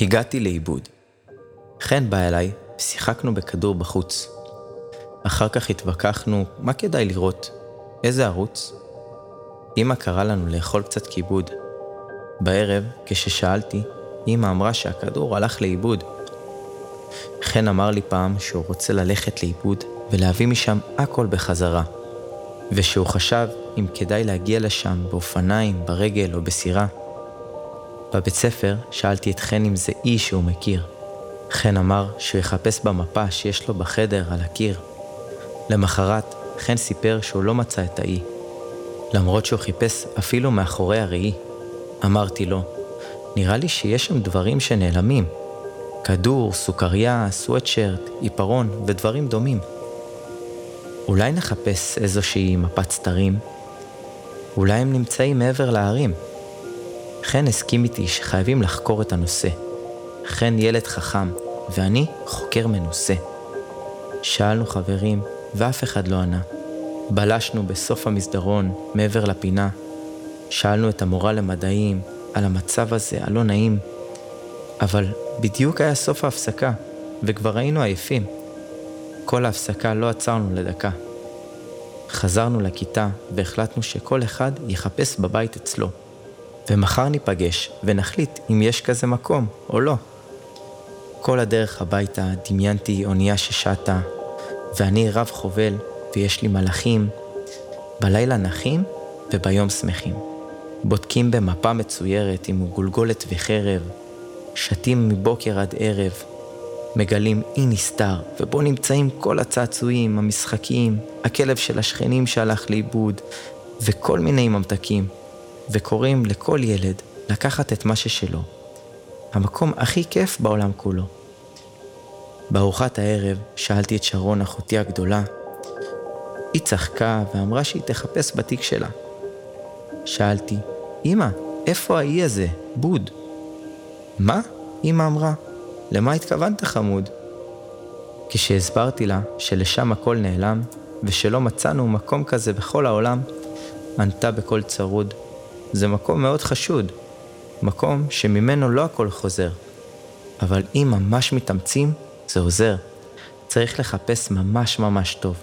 הגעתי לאיבוד. חן בא אליי ושיחקנו בכדור בחוץ. אחר כך התווכחנו מה כדאי לראות, איזה ערוץ. אמא קראה לנו לאכול קצת כיבוד. בערב, כששאלתי, אמא אמרה שהכדור הלך לאיבוד. חן אמר לי פעם שהוא רוצה ללכת לאיבוד ולהביא משם הכל בחזרה, ושהוא חשב אם כדאי להגיע לשם באופניים, ברגל או בסירה. בבית ספר שאלתי את חן אם זה אי שהוא מכיר. חן אמר שהוא יחפש במפה שיש לו בחדר על הקיר. למחרת, חן סיפר שהוא לא מצא את האי, למרות שהוא חיפש אפילו מאחורי הראי. אמרתי לו, נראה לי שיש שם דברים שנעלמים. כדור, סוכריה, סוואטשרט, עיפרון ודברים דומים. אולי נחפש איזושהי מפת סתרים? אולי הם נמצאים מעבר להרים. חן הסכים איתי שחייבים לחקור את הנושא. חן ילד חכם, ואני חוקר מנוסה. שאלנו חברים, ואף אחד לא ענה. בלשנו בסוף המסדרון, מעבר לפינה. שאלנו את המורה למדעים על המצב הזה, הלא נעים. אבל בדיוק היה סוף ההפסקה, וכבר היינו עייפים. כל ההפסקה לא עצרנו לדקה. חזרנו לכיתה והחלטנו שכל אחד יחפש בבית אצלו. ומחר ניפגש ונחליט אם יש כזה מקום או לא. כל הדרך הביתה דמיינתי אונייה ששטה, ואני רב חובל ויש לי מלאכים. בלילה נחים וביום שמחים. בודקים במפה מצוירת עם גולגולת וחרב, שתים מבוקר עד ערב, מגלים אי נסתר, ובו נמצאים כל הצעצועים, המשחקים, הכלב של השכנים שהלך לאיבוד, וכל מיני ממתקים, וקוראים לכל ילד לקחת את מה ששלו. המקום הכי כיף בעולם כולו. בארוחת הערב שאלתי את שרון, אחותי הגדולה. היא צחקה ואמרה שהיא תחפש בתיק שלה. שאלתי, אמא, איפה האי הזה? בוד. מה? אמא אמרה, למה התכוונת חמוד? כשהסברתי לה שלשם הכל נעלם, ושלא מצאנו מקום כזה בכל העולם, ענתה בקול צרוד, זה מקום מאוד חשוד, מקום שממנו לא הכל חוזר. אבל אם ממש מתאמצים, זה עוזר. צריך לחפש ממש ממש טוב.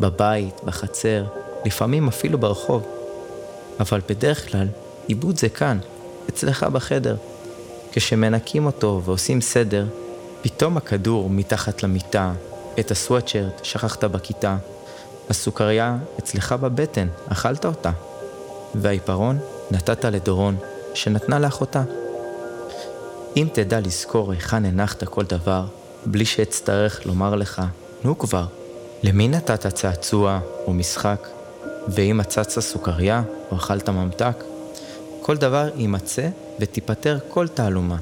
בבית, בחצר, לפעמים אפילו ברחוב. אבל בדרך כלל, עיבוד זה כאן, אצלך בחדר. כשמנקים אותו ועושים סדר, פתאום הכדור מתחת למיטה, את הסוואטשרט שכחת בכיתה, הסוכריה אצלך בבטן, אכלת אותה. והעיפרון נתת לדורון, שנתנה לאחותה. אם תדע לזכור היכן הנחת כל דבר, בלי שאצטרך לומר לך, נו כבר, למי נתת צעצוע או משחק, ואם מצצת סוכריה או אכלת ממתק, כל דבר יימצא ותיפטר כל תעלומה.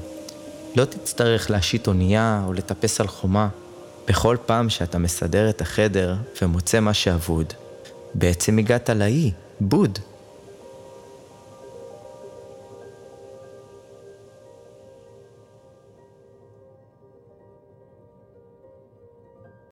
לא תצטרך להשיט אונייה או לטפס על חומה. בכל פעם שאתה מסדר את החדר ומוצא מה שאבוד, בעצם הגעת לאי, בוד.